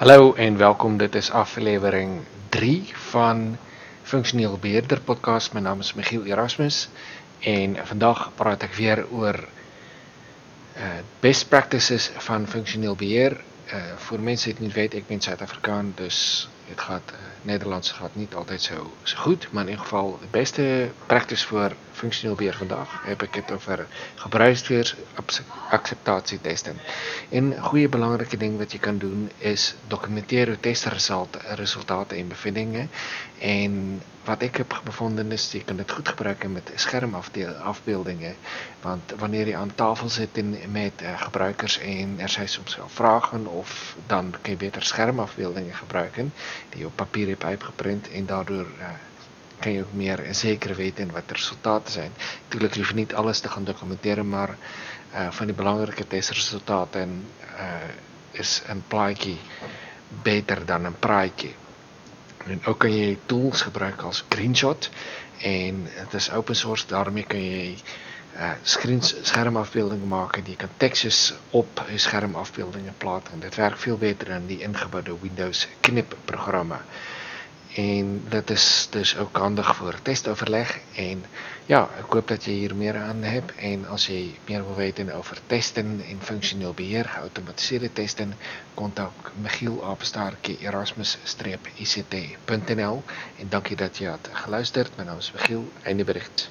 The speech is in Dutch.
Hallo en welkom. Dit is aflewering 3 van Funksioneel Beheerder podcast. My naam is Michiel Erasmus en vandag praat ek weer oor uh best practices van funksioneel beheer. Uh vir mense wat nie weet, ek ben Suid-Afrikaan, dus dit gaat uh, Nederlands gaat niet altijd zo, zo goed, maar in ieder geval de beste practice voor functioneel beheer vandaag heb ik het over gebruiksweeracceptatietesten. En een goede belangrijke ding wat je kan doen is documenteren testresultaten en bevindingen. En wat ik heb bevonden is, je kan het goed gebruiken met schermafbeeldingen. Want wanneer je aan tafel zit met uh, gebruikers en er zijn soms wel vragen, of dan kun je beter schermafbeeldingen gebruiken die je op papier hebt uitgeprint en daardoor uh, kan je ook meer zeker weten wat de resultaten zijn. Natuurlijk hoef je niet alles te gaan documenteren, maar uh, van die belangrijke testresultaten uh, is een plaatje beter dan een praatje. En ook kan je tools gebruiken als screenshot en het is open source, daarmee kun je schermafbeeldingen maken. Je kan tekstjes op schermafbeeldingen plaatsen. En dat werkt veel beter dan die ingebouwde Windows knipprogramma. En dat is dus ook handig voor testoverleg. En ja, ik hoop dat je hier meer aan hebt. En als je meer wil weten over testen en functioneel beheer, geautomatiseerde testen, contact Michiel Apenstaartje Erasmus-ICT.nl. En dank je dat je had geluisterd. Mijn naam is Michiel. Einde bericht.